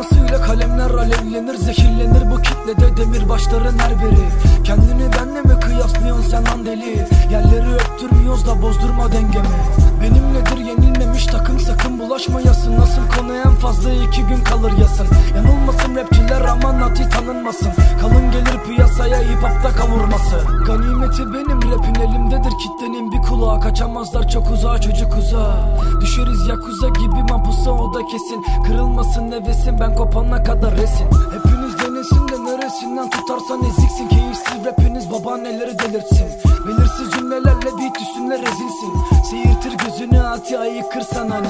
Atmasıyla kalemler alevlenir Zehirlenir. Bu kitlede demir başların her biri. Kendini benle mi kıyaslıyorsun sen lan deli Öptürmüyoruz da bozdurma dengemi. Benimledir yenilmemiş takım sakın bulaşmayasın. Nasıl konu en fazla iki gün kalır yasın. Yanılmasın rapçiler aman nati tanınmasın. Kalın gelir piyasaya hip hopta kavurması. Ganimeti benim rapin elimdedir kitlenin. Bir kulağı Kaçamazlar çok uzağa çocuk uzağa. Düşeriz yakuza gibi mapusa o da kesin. Kırılmasın nefesin ben kopana kadar resin Hepiniz denesin de neresinden tutarsan eziksin. Keyifsiz rapiniz babaanneleri delirtsin gözünü ati ayıkırsan hani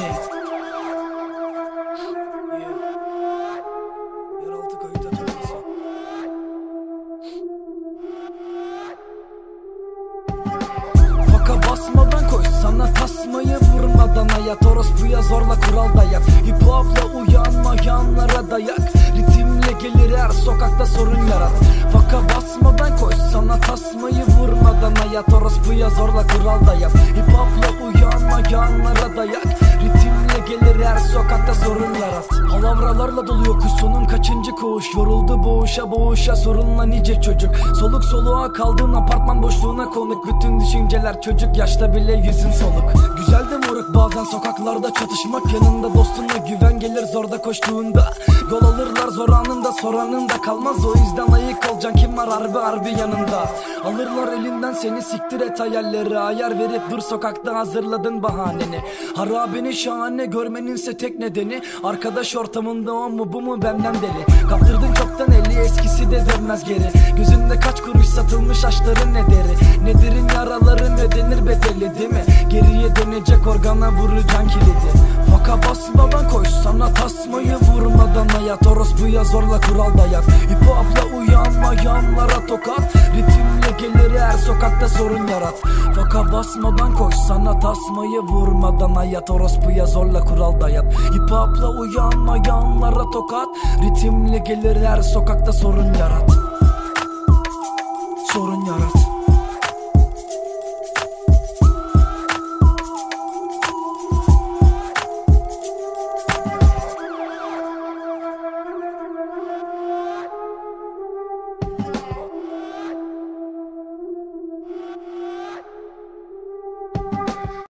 basmadan koy tasmayı vurmadan hayat. Orospuya zorla kural dayak Hip hopla uyanmayanlara dayak Ritimle gelir her sokakta sorun yarat. Faka basmadan koy sana tasmayı vurmadan hayat. Orospuya zorla kural dayak Hip sorun yarat Palavralarla doluyor kuş sonun kaçıncı koğuş Yoruldu boğuşa boğuşa sorunla nice çocuk? Soluk soluğa kaldığın apartman boşluğuna konuk. Bütün düşünceler çocuk yaşta bile yüzün soluk. Güzel de moruk bazen sokaklarda çatışmak. Yanında dostunla güven gelir zorda koştuğunda. Yol alırlar zor anında soranında kalmaz. O yüzden ayık olacaksın kim var harbi harbi yanında? Alırlar elinden seni siktir et hayalleri. Ayar verip dur sokakta hazırladın bahaneni. Harabeni şahane görmeninse tek nedeni Arkadaş ortamında o mu bu mu benden deli? Kaptırdın çoktan eli eskisi de dönmez geri. Gözünde kaç kuruş satılmış aşların ne deri? Nedirin yaraların ödenir bedeli değil mi? Geriye dönecek organa vuracaksın kilidi. Faka basmadan koy sana tasmayı vurmadan hayat. Orospuya zorla kural dayak Hip hopla uyanmayanlara tokat. Ritimle gelir sokakta sorun yarat. Faka basmadan koş sana tasmayı vurmadan hayat. Orospuya zorla kural dayat. Hip hopla uyanmayanlara tokat. Ritimle gelir her sokakta sorun yarat. Sorun yarat.